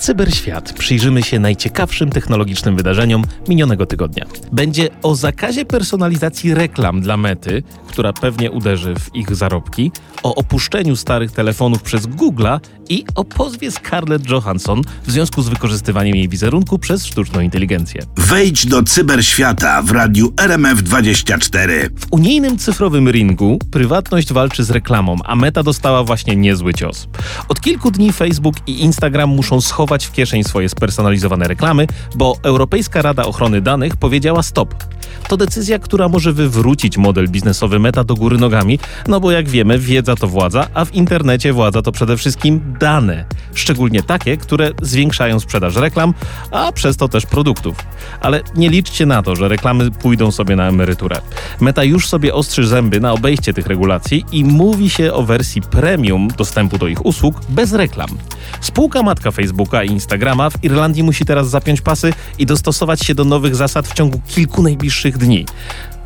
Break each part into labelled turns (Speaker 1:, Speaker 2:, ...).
Speaker 1: Cyberświat przyjrzymy się najciekawszym technologicznym wydarzeniom minionego tygodnia. Będzie o zakazie personalizacji reklam dla mety, która pewnie uderzy w ich zarobki, o opuszczeniu starych telefonów przez Google'a i o pozwie Scarlett Johansson w związku z wykorzystywaniem jej wizerunku przez sztuczną inteligencję.
Speaker 2: Wejdź do cyberświata w radiu RMF24.
Speaker 1: W unijnym cyfrowym ringu prywatność walczy z reklamą, a Meta dostała właśnie niezły cios. Od kilku dni Facebook i Instagram muszą schować w kieszeń swoje spersonalizowane reklamy, bo Europejska Rada Ochrony Danych powiedziała stop. To decyzja, która może wywrócić model biznesowy Meta do góry nogami, no bo jak wiemy, wiedza to władza, a w internecie władza to przede wszystkim dane. Szczególnie takie, które zwiększają sprzedaż reklam, a przez to też produktów. Ale nie liczcie na to, że reklamy pójdą sobie na emeryturę. Meta już sobie ostrzy zęby na obejście tych regulacji i mówi się o wersji premium dostępu do ich usług bez reklam. Spółka matka Facebooka i Instagrama w Irlandii musi teraz zapiąć pasy i dostosować się do nowych zasad w ciągu kilku najbliższych dni.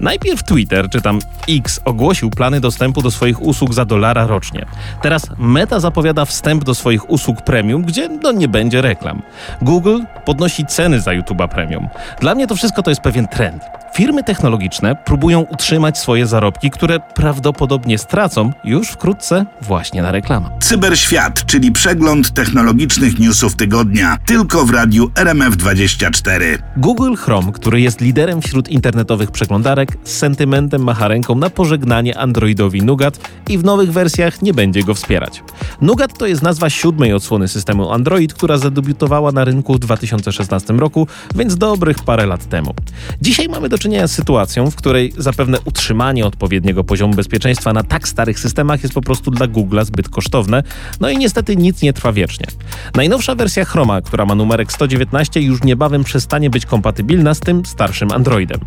Speaker 1: Najpierw Twitter, czy tam X, ogłosił plany dostępu do swoich usług za dolara rocznie. Teraz Meta zapowiada wstęp do swoich usług premium, gdzie no nie będzie reklam. Google podnosi ceny za YouTube'a premium. Dla mnie to wszystko to jest pewien trend. Firmy technologiczne próbują utrzymać swoje zarobki, które prawdopodobnie stracą już wkrótce właśnie na reklamę.
Speaker 2: Cyberświat, czyli przegląd technologicznych newsów tygodnia, tylko w radiu RMF24.
Speaker 1: Google Chrome, który jest liderem wśród internetowych przeglądarek, z sentymentem macha ręką na pożegnanie Androidowi Nougat i w nowych wersjach nie będzie go wspierać. Nougat to jest nazwa siódmej odsłony systemu Android, która zadebiutowała na rynku w 2016 roku, więc dobrych parę lat temu. Dzisiaj mamy do czynienia z sytuacją, w której zapewne utrzymanie odpowiedniego poziomu bezpieczeństwa na tak starych systemach jest po prostu dla Google'a zbyt kosztowne, no i niestety nic nie trwa wiecznie. Najnowsza wersja Chroma, która ma numerek 119, już niebawem przestanie być kompatybilna z tym starszym Androidem.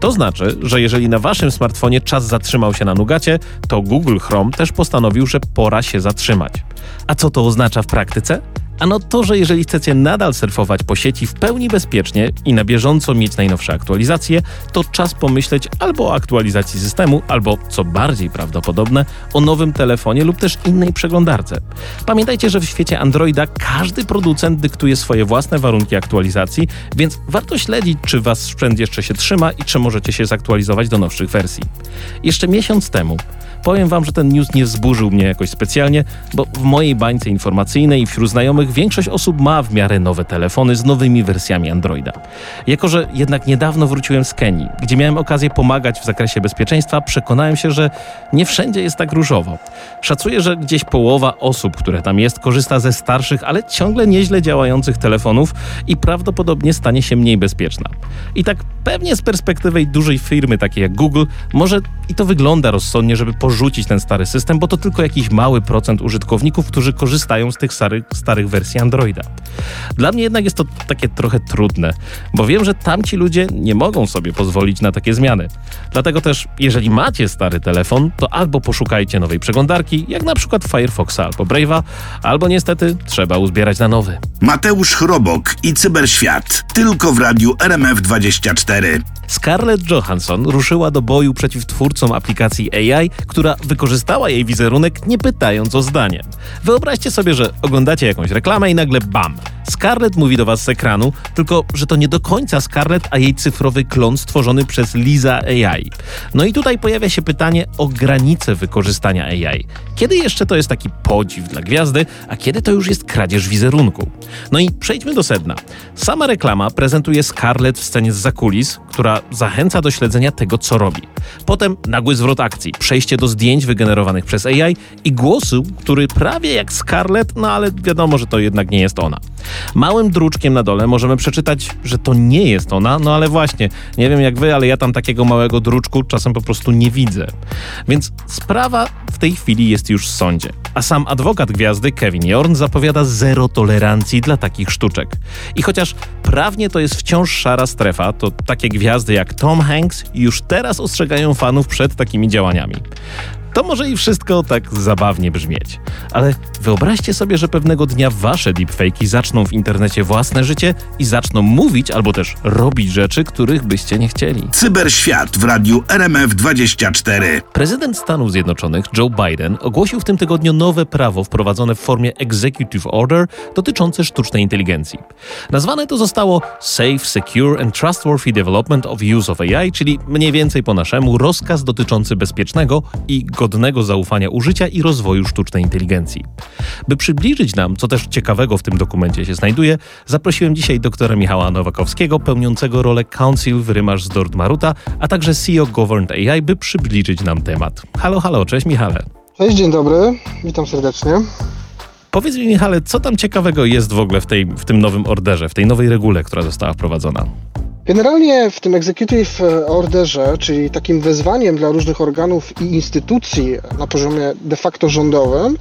Speaker 1: To znaczy, że jeżeli na waszym smartfonie czas zatrzymał się na Nugacie, to Google Chrome też postanowił, że pora się zatrzymać. A co to oznacza w praktyce? Ano to, że jeżeli chcecie nadal surfować po sieci w pełni bezpiecznie i na bieżąco mieć najnowsze aktualizacje, to czas pomyśleć albo o aktualizacji systemu, albo, co bardziej prawdopodobne, o nowym telefonie lub też innej przeglądarce. Pamiętajcie, że w świecie Androida każdy producent dyktuje swoje własne warunki aktualizacji, więc warto śledzić, czy wasz sprzęt jeszcze się trzyma i czy możecie się zaktualizować do nowszych wersji. Jeszcze miesiąc temu powiem wam, że ten news nie wzburzył mnie jakoś specjalnie, bo w mojej bańce informacyjnej i wśród znajomych większość osób ma w miarę nowe telefony z nowymi wersjami Androida. Jako, że jednak niedawno wróciłem z Kenii, gdzie miałem okazję pomagać w zakresie bezpieczeństwa, przekonałem się, że nie wszędzie jest tak różowo. Szacuję, że gdzieś połowa osób, które tam jest, korzysta ze starszych, ale ciągle nieźle działających telefonów i prawdopodobnie stanie się mniej bezpieczna. I tak pewnie z perspektywy dużej firmy takiej jak Google, może i to wygląda rozsądnie, żeby porzucić ten stary system, bo to tylko jakiś mały procent użytkowników, którzy korzystają z tych starych, starych wersji Androida. Dla mnie jednak jest to takie trochę trudne, bo wiem, że tamci ludzie nie mogą sobie pozwolić na takie zmiany. Dlatego też, jeżeli macie stary telefon, to albo poszukajcie nowej przeglądarki, jak na przykład Firefoxa albo Brave'a, albo niestety trzeba uzbierać na nowy.
Speaker 2: Mateusz Chrobok i Cyberświat, tylko w radiu RMF24.
Speaker 1: Scarlett Johansson ruszyła do boju przeciw twórcom aplikacji AI, która wykorzystała jej wizerunek nie pytając o zdanie. Wyobraźcie sobie, że oglądacie jakąś reklamę i nagle bam! Scarlett mówi do was z ekranu, tylko że to nie do końca Scarlett, a jej cyfrowy klon stworzony przez Liza AI. No i tutaj pojawia się pytanie o granice wykorzystania AI. Kiedy jeszcze to jest taki podziw dla gwiazdy, a kiedy to już jest kradzież wizerunku? No i przejdźmy do sedna. Sama reklama prezentuje Scarlett w scenie z zakulis, która zachęca do śledzenia tego, co robi. Potem nagły zwrot akcji, przejście do zdjęć wygenerowanych przez AI i głosu, który prawie jak Scarlett, no ale wiadomo, że to jednak nie jest ona. Małym druczkiem na dole możemy przeczytać, że to nie jest ona, no ale właśnie, nie wiem jak wy, ale ja tam takiego małego druczku czasem po prostu nie widzę. Więc sprawa w tej chwili jest już w sądzie. A sam adwokat gwiazdy Kevin Jorn zapowiada zero tolerancji dla takich sztuczek. I chociaż prawnie to jest wciąż szara strefa, to takie gwiazdy jak Tom Hanks już teraz ostrzegają fanów przed takimi działaniami. To może i wszystko tak zabawnie brzmieć. Ale wyobraźcie sobie, że pewnego dnia wasze deepfake'i zaczną w internecie własne życie i zaczną mówić albo też robić rzeczy, których byście nie chcieli.
Speaker 2: Cyberświat w radiu RMF24.
Speaker 1: Prezydent Stanów Zjednoczonych Joe Biden ogłosił w tym tygodniu nowe prawo wprowadzone w formie Executive Order dotyczące sztucznej inteligencji. Nazwane to zostało Safe, Secure and Trustworthy Development of Use of AI, czyli mniej więcej po naszemu rozkaz dotyczący bezpiecznego i godnego zaufania użycia i rozwoju sztucznej inteligencji. By przybliżyć nam, co też ciekawego w tym dokumencie się znajduje, zaprosiłem dzisiaj doktora Michała Nowakowskiego, pełniącego rolę Council w Rymarz z Dord Maruta, a także CEO Governed AI, by przybliżyć nam temat. Halo, halo, cześć Michale.
Speaker 3: Cześć, dzień dobry, witam serdecznie.
Speaker 1: Powiedz mi, Michale, co tam ciekawego jest w ogóle w, tej, w tym nowym orderze, w tej nowej regule, która została wprowadzona?
Speaker 3: Generalnie w tym Executive Orderze, czyli takim wezwaniem dla różnych organów i instytucji na poziomie de facto rządowym,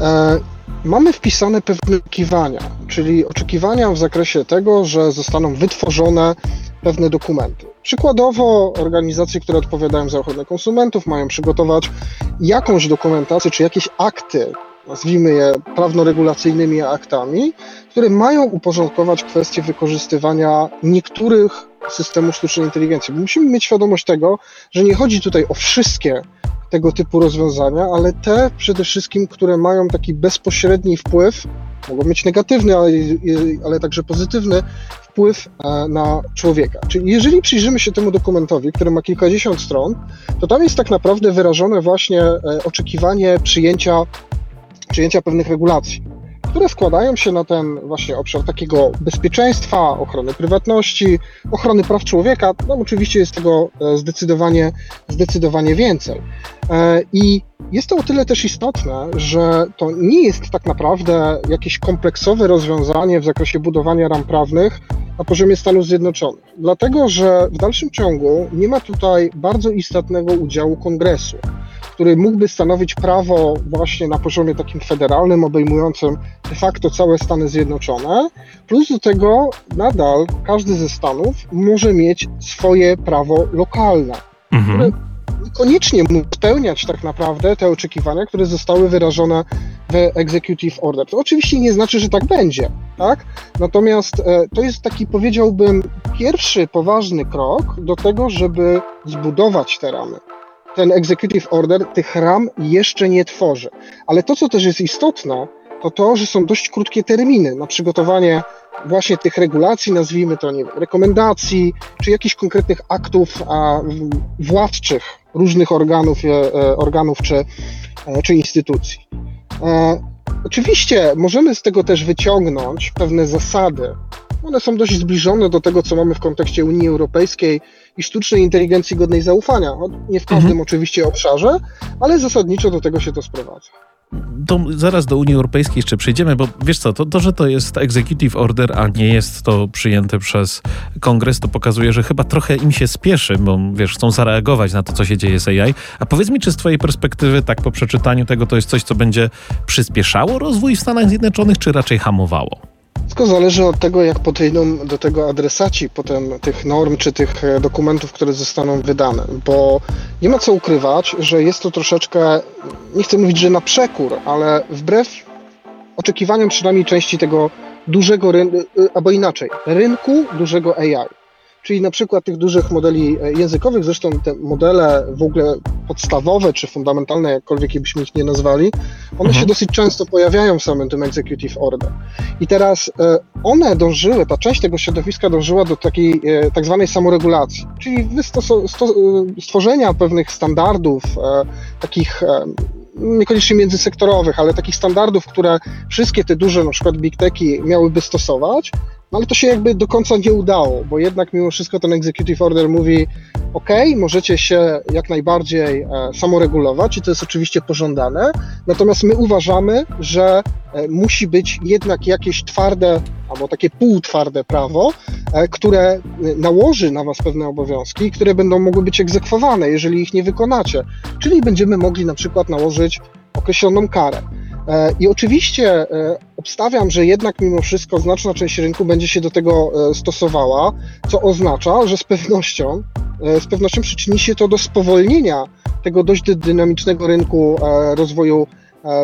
Speaker 3: e, mamy wpisane pewne oczekiwania, czyli oczekiwania w zakresie tego, że zostaną wytworzone pewne dokumenty. Przykładowo organizacje, które odpowiadają za ochronę konsumentów, mają przygotować jakąś dokumentację czy jakieś akty nazwijmy je prawno-regulacyjnymi aktami, które mają uporządkować kwestie wykorzystywania niektórych systemów sztucznej inteligencji. Bo musimy mieć świadomość tego, że nie chodzi tutaj o wszystkie tego typu rozwiązania, ale te przede wszystkim, które mają taki bezpośredni wpływ, mogą mieć negatywny, ale, ale także pozytywny wpływ e, na człowieka. Czyli jeżeli przyjrzymy się temu dokumentowi, który ma kilkadziesiąt stron, to tam jest tak naprawdę wyrażone właśnie e, oczekiwanie przyjęcia przyjęcia pewnych regulacji, które składają się na ten właśnie obszar takiego bezpieczeństwa, ochrony prywatności, ochrony praw człowieka. No oczywiście jest tego e, zdecydowanie, zdecydowanie więcej. E, I jest to o tyle też istotne, że to nie jest tak naprawdę jakieś kompleksowe rozwiązanie w zakresie budowania ram prawnych na poziomie Stanów Zjednoczonych. Dlatego, że w dalszym ciągu nie ma tutaj bardzo istotnego udziału kongresu który mógłby stanowić prawo właśnie na poziomie takim federalnym, obejmującym de facto całe Stany Zjednoczone. Plus do tego nadal każdy ze Stanów może mieć swoje prawo lokalne, mhm. które niekoniecznie mógł spełniać tak naprawdę te oczekiwania, które zostały wyrażone w Executive Order. To oczywiście nie znaczy, że tak będzie, tak? Natomiast e, to jest taki, powiedziałbym, pierwszy poważny krok do tego, żeby zbudować te ramy ten executive order tych ram jeszcze nie tworzy. Ale to, co też jest istotne, to to, że są dość krótkie terminy na przygotowanie właśnie tych regulacji, nazwijmy to, nie wiem, rekomendacji, czy jakichś konkretnych aktów a, władczych różnych organów, e, e organów czy, e, czy instytucji. Oczywiście możemy z tego też wyciągnąć pewne zasady, one są dość zbliżone do tego, co mamy w kontekście Unii Europejskiej i sztucznej inteligencji godnej zaufania. Nie w każdym mhm. oczywiście obszarze, ale zasadniczo do tego się to sprowadza.
Speaker 1: To zaraz do Unii Europejskiej jeszcze przejdziemy, bo wiesz co, to, to, że to jest executive order, a nie jest to przyjęte przez kongres, to pokazuje, że chyba trochę im się spieszy, bo wiesz, chcą zareagować na to, co się dzieje z AI. A powiedz mi, czy z twojej perspektywy, tak po przeczytaniu tego, to jest coś, co będzie przyspieszało rozwój w Stanach Zjednoczonych, czy raczej hamowało?
Speaker 3: Wszystko zależy od tego, jak podejdą do tego adresaci potem tych norm czy tych e, dokumentów, które zostaną wydane, bo nie ma co ukrywać, że jest to troszeczkę, nie chcę mówić, że na przekór, ale wbrew oczekiwaniom przynajmniej części tego dużego rynku, e, albo inaczej, rynku dużego AI czyli na przykład tych dużych modeli e, językowych, zresztą te modele w ogóle podstawowe czy fundamentalne, jakkolwiek je byśmy ich nie nazwali, one mhm. się dosyć często pojawiają w samym tym Executive Order. I teraz e, one dążyły, ta część tego środowiska dążyła do takiej e, tak zwanej samoregulacji, czyli stworzenia pewnych standardów, takich niekoniecznie międzysektorowych, ale takich standardów, które wszystkie te duże na przykład big techy miałyby stosować, no ale to się jakby do końca nie udało, bo jednak mimo wszystko ten executive order mówi ok, możecie się jak najbardziej e, samoregulować i to jest oczywiście pożądane, natomiast my uważamy, że e, musi być jednak jakieś twarde albo takie półtwarde prawo, e, które e, nałoży na was pewne obowiązki, które będą mogły być egzekwowane, jeżeli ich nie wykonacie. Czyli będziemy mogli na przykład nałożyć określoną karę. E, I oczywiście e, obstawiam, że jednak mimo wszystko znaczna część rynku będzie się do tego e, stosowała, co oznacza, że z pewnością z pewnością przyczyni się to do spowolnienia tego dość dynamicznego rynku rozwoju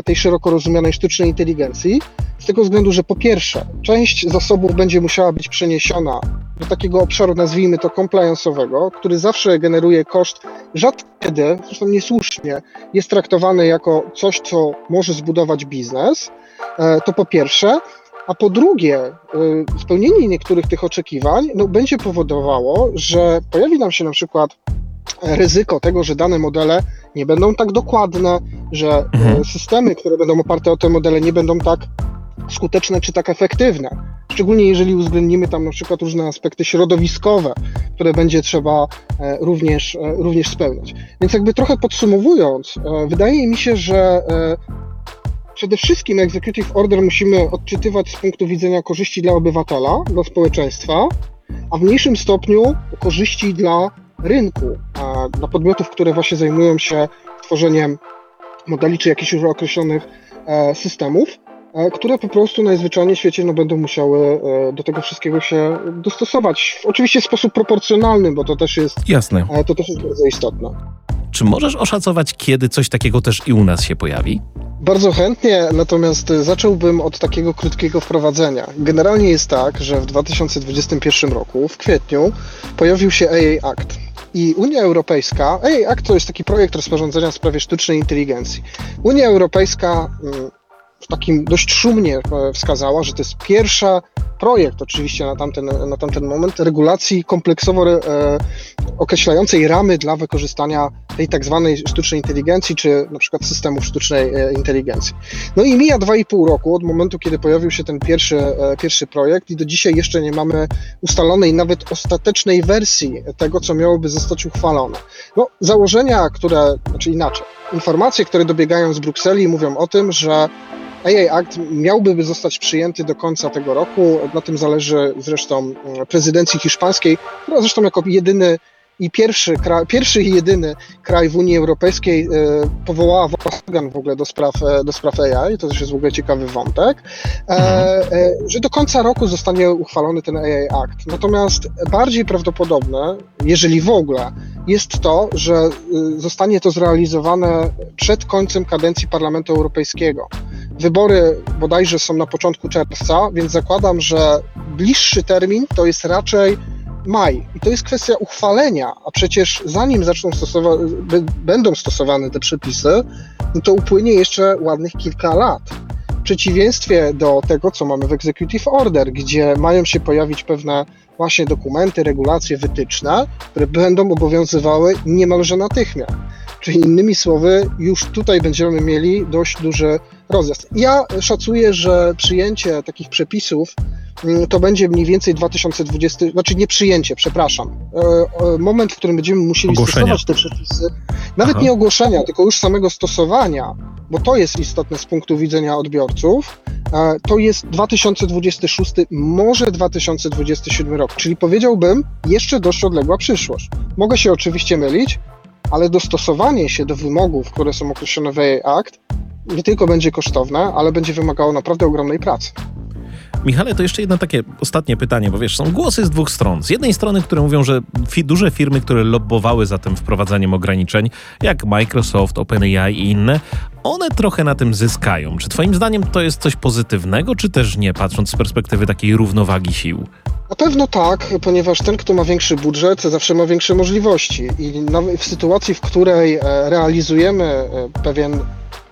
Speaker 3: tej szeroko rozumianej sztucznej inteligencji, z tego względu, że po pierwsze, część zasobów będzie musiała być przeniesiona do takiego obszaru, nazwijmy to compliance'owego, który zawsze generuje koszt, rzadko kiedy, zresztą niesłusznie, jest traktowany jako coś, co może zbudować biznes. E, to po pierwsze. A po drugie, e, spełnienie niektórych tych oczekiwań no, będzie powodowało, że pojawi nam się na przykład ryzyko tego, że dane modele nie będą tak dokładne, że e, mhm. systemy, które będą oparte o te modele, nie będą tak skuteczne czy tak efektywne. Szczególnie jeżeli uwzględnimy tam na przykład różne aspekty środowiskowe, które będzie trzeba e, również, e, również spełniać. Więc jakby trochę podsumowując, e, wydaje mi się, że przede wszystkim Executive Order musimy odczytywać z punktu widzenia korzyści dla obywatela, dla społeczeństwa, a w mniejszym stopniu korzyści dla rynku, dla podmiotów, które właśnie zajmują się tworzeniem modeli czy jakichś już określonych systemów. Które po prostu najzwyczajniej w świecie no, będą musiały e, do tego wszystkiego się dostosować. Oczywiście w sposób proporcjonalny, bo to też jest,
Speaker 1: Jasne.
Speaker 3: E, to też jest bardzo istotne.
Speaker 1: Czy możesz oszacować, kiedy coś takiego też i u nas się pojawi?
Speaker 3: Bardzo chętnie, natomiast zacząłbym od takiego krótkiego wprowadzenia. Generalnie jest tak, że w 2021 roku, w kwietniu, pojawił się AA Act. I Unia Europejska, AA Act to jest taki projekt rozporządzenia w sprawie sztucznej inteligencji. Unia Europejska mm, takim dość szumnie e, wskazała, że to jest pierwsza projekt oczywiście na tamten, na tamten moment regulacji kompleksowo e, określającej ramy dla wykorzystania tej tak zwanej sztucznej inteligencji, czy na przykład systemów sztucznej e, inteligencji. No i mija 2,5 roku od momentu, kiedy pojawił się ten pierwszy, e, pierwszy projekt i do dzisiaj jeszcze nie mamy ustalonej nawet ostatecznej wersji tego, co miałoby zostać uchwalone. No, założenia, które, znaczy inaczej, informacje, które dobiegają z Brukseli mówią o tym, że AA Act miałby zostać przyjęty do końca tego roku. Na tym zależy zresztą mm, prezydencji hiszpańskiej, która zresztą jako jedyny i pierwszy, kraj, pierwszy i jedyny kraj w Unii Europejskiej e, powołała organ w ogóle do spraw, e, do spraw AI, to też jest w ogóle ciekawy wątek, e, e, że do końca roku zostanie uchwalony ten AI Act. Natomiast bardziej prawdopodobne, jeżeli w ogóle, jest to, że e, zostanie to zrealizowane przed końcem kadencji Parlamentu Europejskiego. Wybory bodajże są na początku czerwca, więc zakładam, że bliższy termin to jest raczej maj. I to jest kwestia uchwalenia, a przecież zanim zaczną stosowa- będą stosowane te przepisy, no to upłynie jeszcze ładnych kilka lat. W przeciwieństwie do tego, co mamy w Executive Order, gdzie mają się pojawić pewne właśnie dokumenty, regulacje, wytyczne, które będą obowiązywały niemalże natychmiast. Czyli innymi słowy, już tutaj będziemy mieli dość duży rozjazd. Ja szacuję, że przyjęcie takich przepisów mm, to będzie mniej więcej 2020, znaczy nie przyjęcie, przepraszam. E, moment, w którym będziemy musieli ogłoszenia. stosować te przepisy, nawet Aha. nie ogłoszenia, tylko już samego stosowania, bo to jest istotne z punktu widzenia odbiorców, e, to jest 2026, może 2027 rok, czyli powiedziałbym jeszcze dość odległa przyszłość. Mogę się oczywiście mylić, ale dostosowanie się do wymogów, które są określone w AI Act, nie tylko będzie kosztowne, ale będzie wymagało naprawdę ogromnej pracy.
Speaker 1: Michale, to jeszcze jedno takie ostatnie pytanie, bo wiesz, są głosy z dwóch stron. Z jednej strony, które mówią, że fi duże firmy, które lobbowały za tym wprowadzaniem ograniczeń, jak Microsoft, OpenAI i inne, one trochę na tym zyskają. Czy twoim zdaniem to jest coś pozytywnego, czy też nie, patrząc z perspektywy takiej równowagi sił?
Speaker 3: Na pewno tak, ponieważ ten, kto ma większy budżet, zawsze ma większe możliwości. I w sytuacji, w której e, realizujemy e, pewien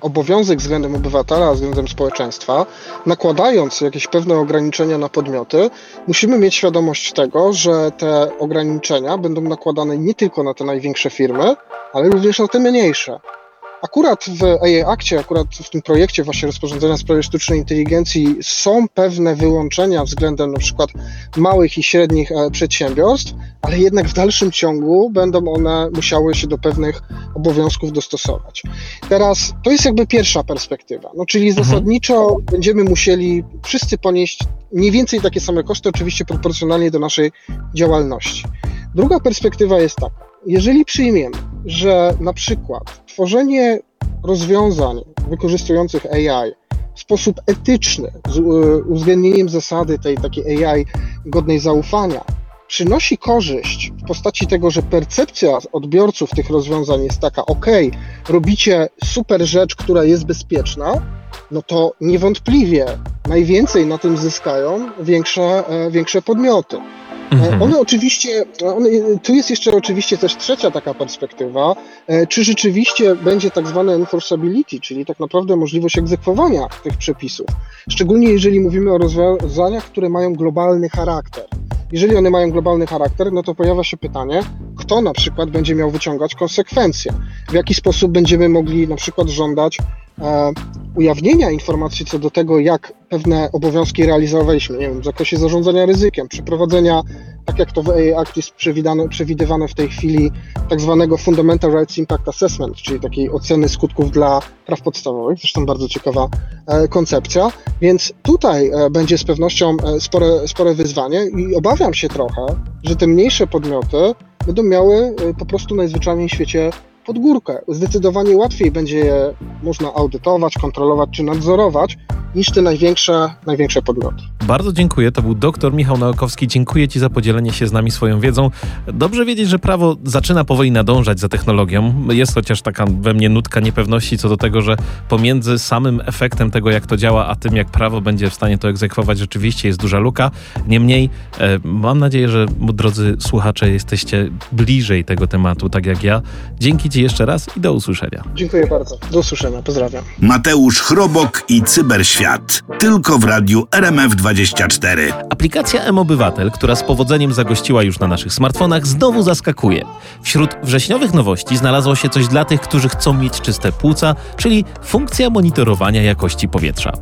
Speaker 3: obowiązek względem obywatela, względem społeczeństwa, nakładając jakieś pewne ograniczenia na podmioty, musimy mieć świadomość tego, że te ograniczenia będą nakładane nie tylko na te największe firmy, ale również na te mniejsze. Akurat w AI Akcie, akurat w tym projekcie właśnie rozporządzenia w sprawie sztucznej inteligencji są pewne wyłączenia względem na przykład małych i średnich e, przedsiębiorstw, ale jednak w dalszym ciągu będą one musiały się do pewnych obowiązków dostosować. Teraz to jest jakby pierwsza perspektywa, no czyli mhm. zasadniczo będziemy musieli wszyscy ponieść mniej więcej takie same koszty, oczywiście proporcjonalnie do naszej działalności. Druga perspektywa jest taka, jeżeli przyjmiemy, że na przykład tworzenie rozwiązań wykorzystujących AI w sposób etyczny, z e, uwzględnieniem zasady tej takiej AI godnej zaufania, przynosi korzyść w postaci tego, że percepcja odbiorców tych rozwiązań jest taka, ok, robicie super rzecz, która jest bezpieczna, no to niewątpliwie najwięcej na tym zyskają większe, e, większe podmioty. E, mhm. One oczywiście, one, tu jest jeszcze oczywiście też trzecia taka perspektywa, e, czy rzeczywiście będzie tak zwane enforceability, czyli tak naprawdę możliwość egzekwowania tych przepisów, szczególnie jeżeli mówimy o rozwiązaniach, które mają globalny charakter. Jeżeli one mają globalny charakter, no to pojawia się pytanie, kto na przykład będzie miał wyciągać konsekwencje, w jaki sposób będziemy mogli na przykład żądać e, ujawnienia informacji co do tego, jak pewne obowiązki realizowaliśmy, nie wiem, w zakresie zarządzania ryzykiem, przeprowadzenia, tak jak to w AI Act jest przewidywane w tej chwili, tak zwanego Fundamental Rights Impact Assessment, czyli takiej oceny skutków dla praw podstawowych, zresztą bardzo ciekawa e, koncepcja, więc tutaj e, będzie z pewnością e, spore, spore wyzwanie i obawiam się trochę, że te mniejsze podmioty będą miały e, po prostu najzwyczajniej w świecie pod górkę. Zdecydowanie łatwiej będzie je można audytować, kontrolować czy nadzorować, niż te największe, największe podmioty.
Speaker 1: Bardzo dziękuję. To był dr Michał Nałkowski. Dziękuję Ci za podzielenie się z nami swoją wiedzą. Dobrze wiedzieć, że prawo zaczyna powoli nadążać za technologią. Jest chociaż taka we mnie nutka niepewności co do tego, że pomiędzy samym efektem tego, jak to działa, a tym, jak prawo będzie w stanie to egzekwować, rzeczywiście jest duża luka. Niemniej e, mam nadzieję, że drodzy słuchacze, jesteście bliżej tego tematu, tak jak ja. Dzięki Ci jeszcze raz i do usłyszenia.
Speaker 3: Dziękuję bardzo. Do usłyszenia. Pozdrawiam.
Speaker 2: Mateusz Chrobok i Cyberświat. Tylko w radiu RMF24.
Speaker 1: Aplikacja M-Obywatel, która z powodzeniem zagościła już na naszych smartfonach, znowu zaskakuje. Wśród wrześniowych nowości znalazło się coś dla tych, którzy chcą mieć czyste płuca, czyli funkcja monitorowania jakości powietrza.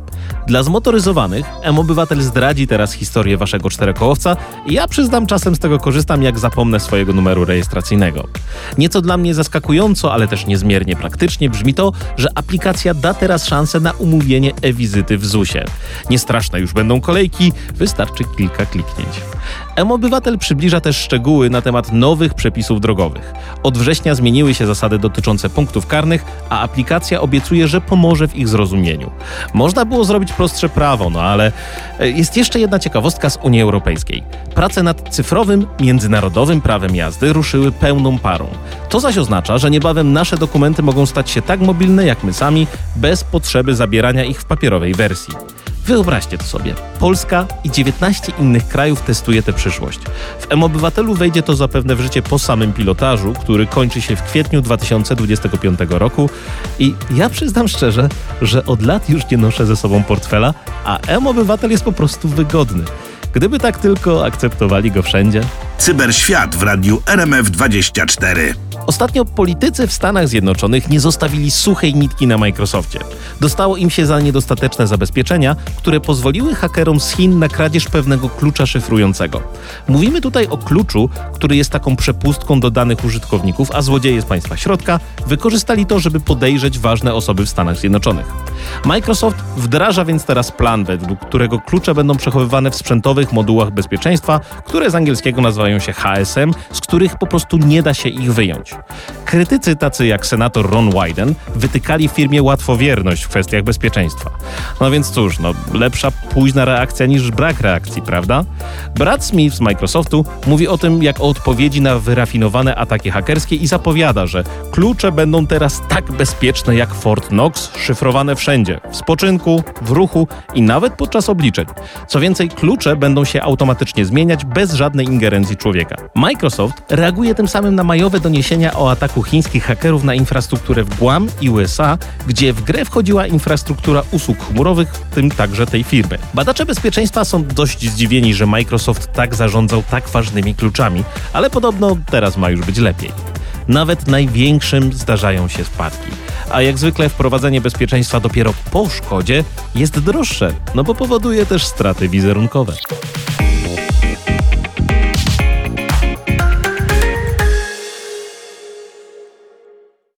Speaker 1: Dla zmotoryzowanych M-Obywatel zdradzi teraz historię waszego czterokołowca ja przyznam czasem z tego korzystam, jak zapomnę swojego numeru rejestracyjnego. Nieco dla mnie zaskakująco, ale też niezmiernie praktycznie brzmi to, że aplikacja da teraz szansę na umówienie e-wizyty w ZUS-ie. Niestraszne już będą kolejki, wystarczy kilka kliknięć. M-Obywatel przybliża też szczegóły na temat nowych przepisów drogowych. Od września zmieniły się zasady dotyczące punktów karnych, a aplikacja obiecuje, że pomoże w ich zrozumieniu. Można było zrobić prostsze prawo, no ale e, jest jeszcze jedna ciekawostka z Unii Europejskiej. Prace nad cyfrowym, międzynarodowym prawem jazdy ruszyły pełną parą. To zaś oznacza, że niebawem nasze dokumenty mogą stać się tak mobilne jak my sami, bez potrzeby zabierania ich w papierowej wersji. Wyobraźcie to sobie. Polska i 19 innych krajów testuje tę przyszłość. W M-Obywatelu wejdzie to zapewne w życie po samym pilotażu, który kończy się w kwietniu 2025 roku i ja przyznam szczerze, że od lat już nie noszę ze sobą portfela, a M-Obywatel jest po prostu wygodny. Gdyby tak tylko akceptowali go wszędzie.
Speaker 2: Cyberświat w radiu RMF24.
Speaker 1: Ostatnio politycy w Stanach Zjednoczonych nie zostawili suchej nitki na Microsoftie. Dostało im się za niedostateczne zabezpieczenia, które pozwoliły hakerom z Chin na kradzież pewnego klucza szyfrującego. Mówimy tutaj o kluczu, który jest taką przepustką do danych użytkowników, a złodzieje z państwa środka wykorzystali to, żeby podejrzeć ważne osoby w Stanach Zjednoczonych. Microsoft wdraża więc teraz plan, według którego klucze będą przechowywane w sprzętowych modułach bezpieczeństwa, które z angielskiego nazywają się HSM, z których po prostu nie da się ich wyjąć. Krytycy tacy jak senator Ron Wyden wytykali firmie łatwowierność w kwestiach bezpieczeństwa. No więc cóż, no lepsza późna reakcja niż brak reakcji, prawda? Brad Smith z Microsoftu mówi o tym jak o odpowiedzi na wyrafinowane ataki hakerskie i zapowiada, że klucze będą teraz tak bezpieczne jak Fort Knox, szyfrowane wszędzie, w spoczynku, w ruchu i nawet podczas obliczeń. Co więcej, klucze będą się automatycznie zmieniać bez żadnej ingerencji człowieka. Microsoft reaguje tym samym na majowe doniesienia o ataku chińskich hakerów na infrastrukturę w Guam i USA, gdzie w grę wchodziła infrastruktura usług chmurowych, w tym także tej firmy. Badacze bezpieczeństwa są dość zdziwieni, że Microsoft tak zarządzał tak ważnymi kluczami, ale podobno teraz ma już być lepiej. Nawet największym zdarzają się spadki. A jak zwykle wprowadzenie bezpieczeństwa dopiero po szkodzie jest droższe, no bo powoduje też straty wizerunkowe.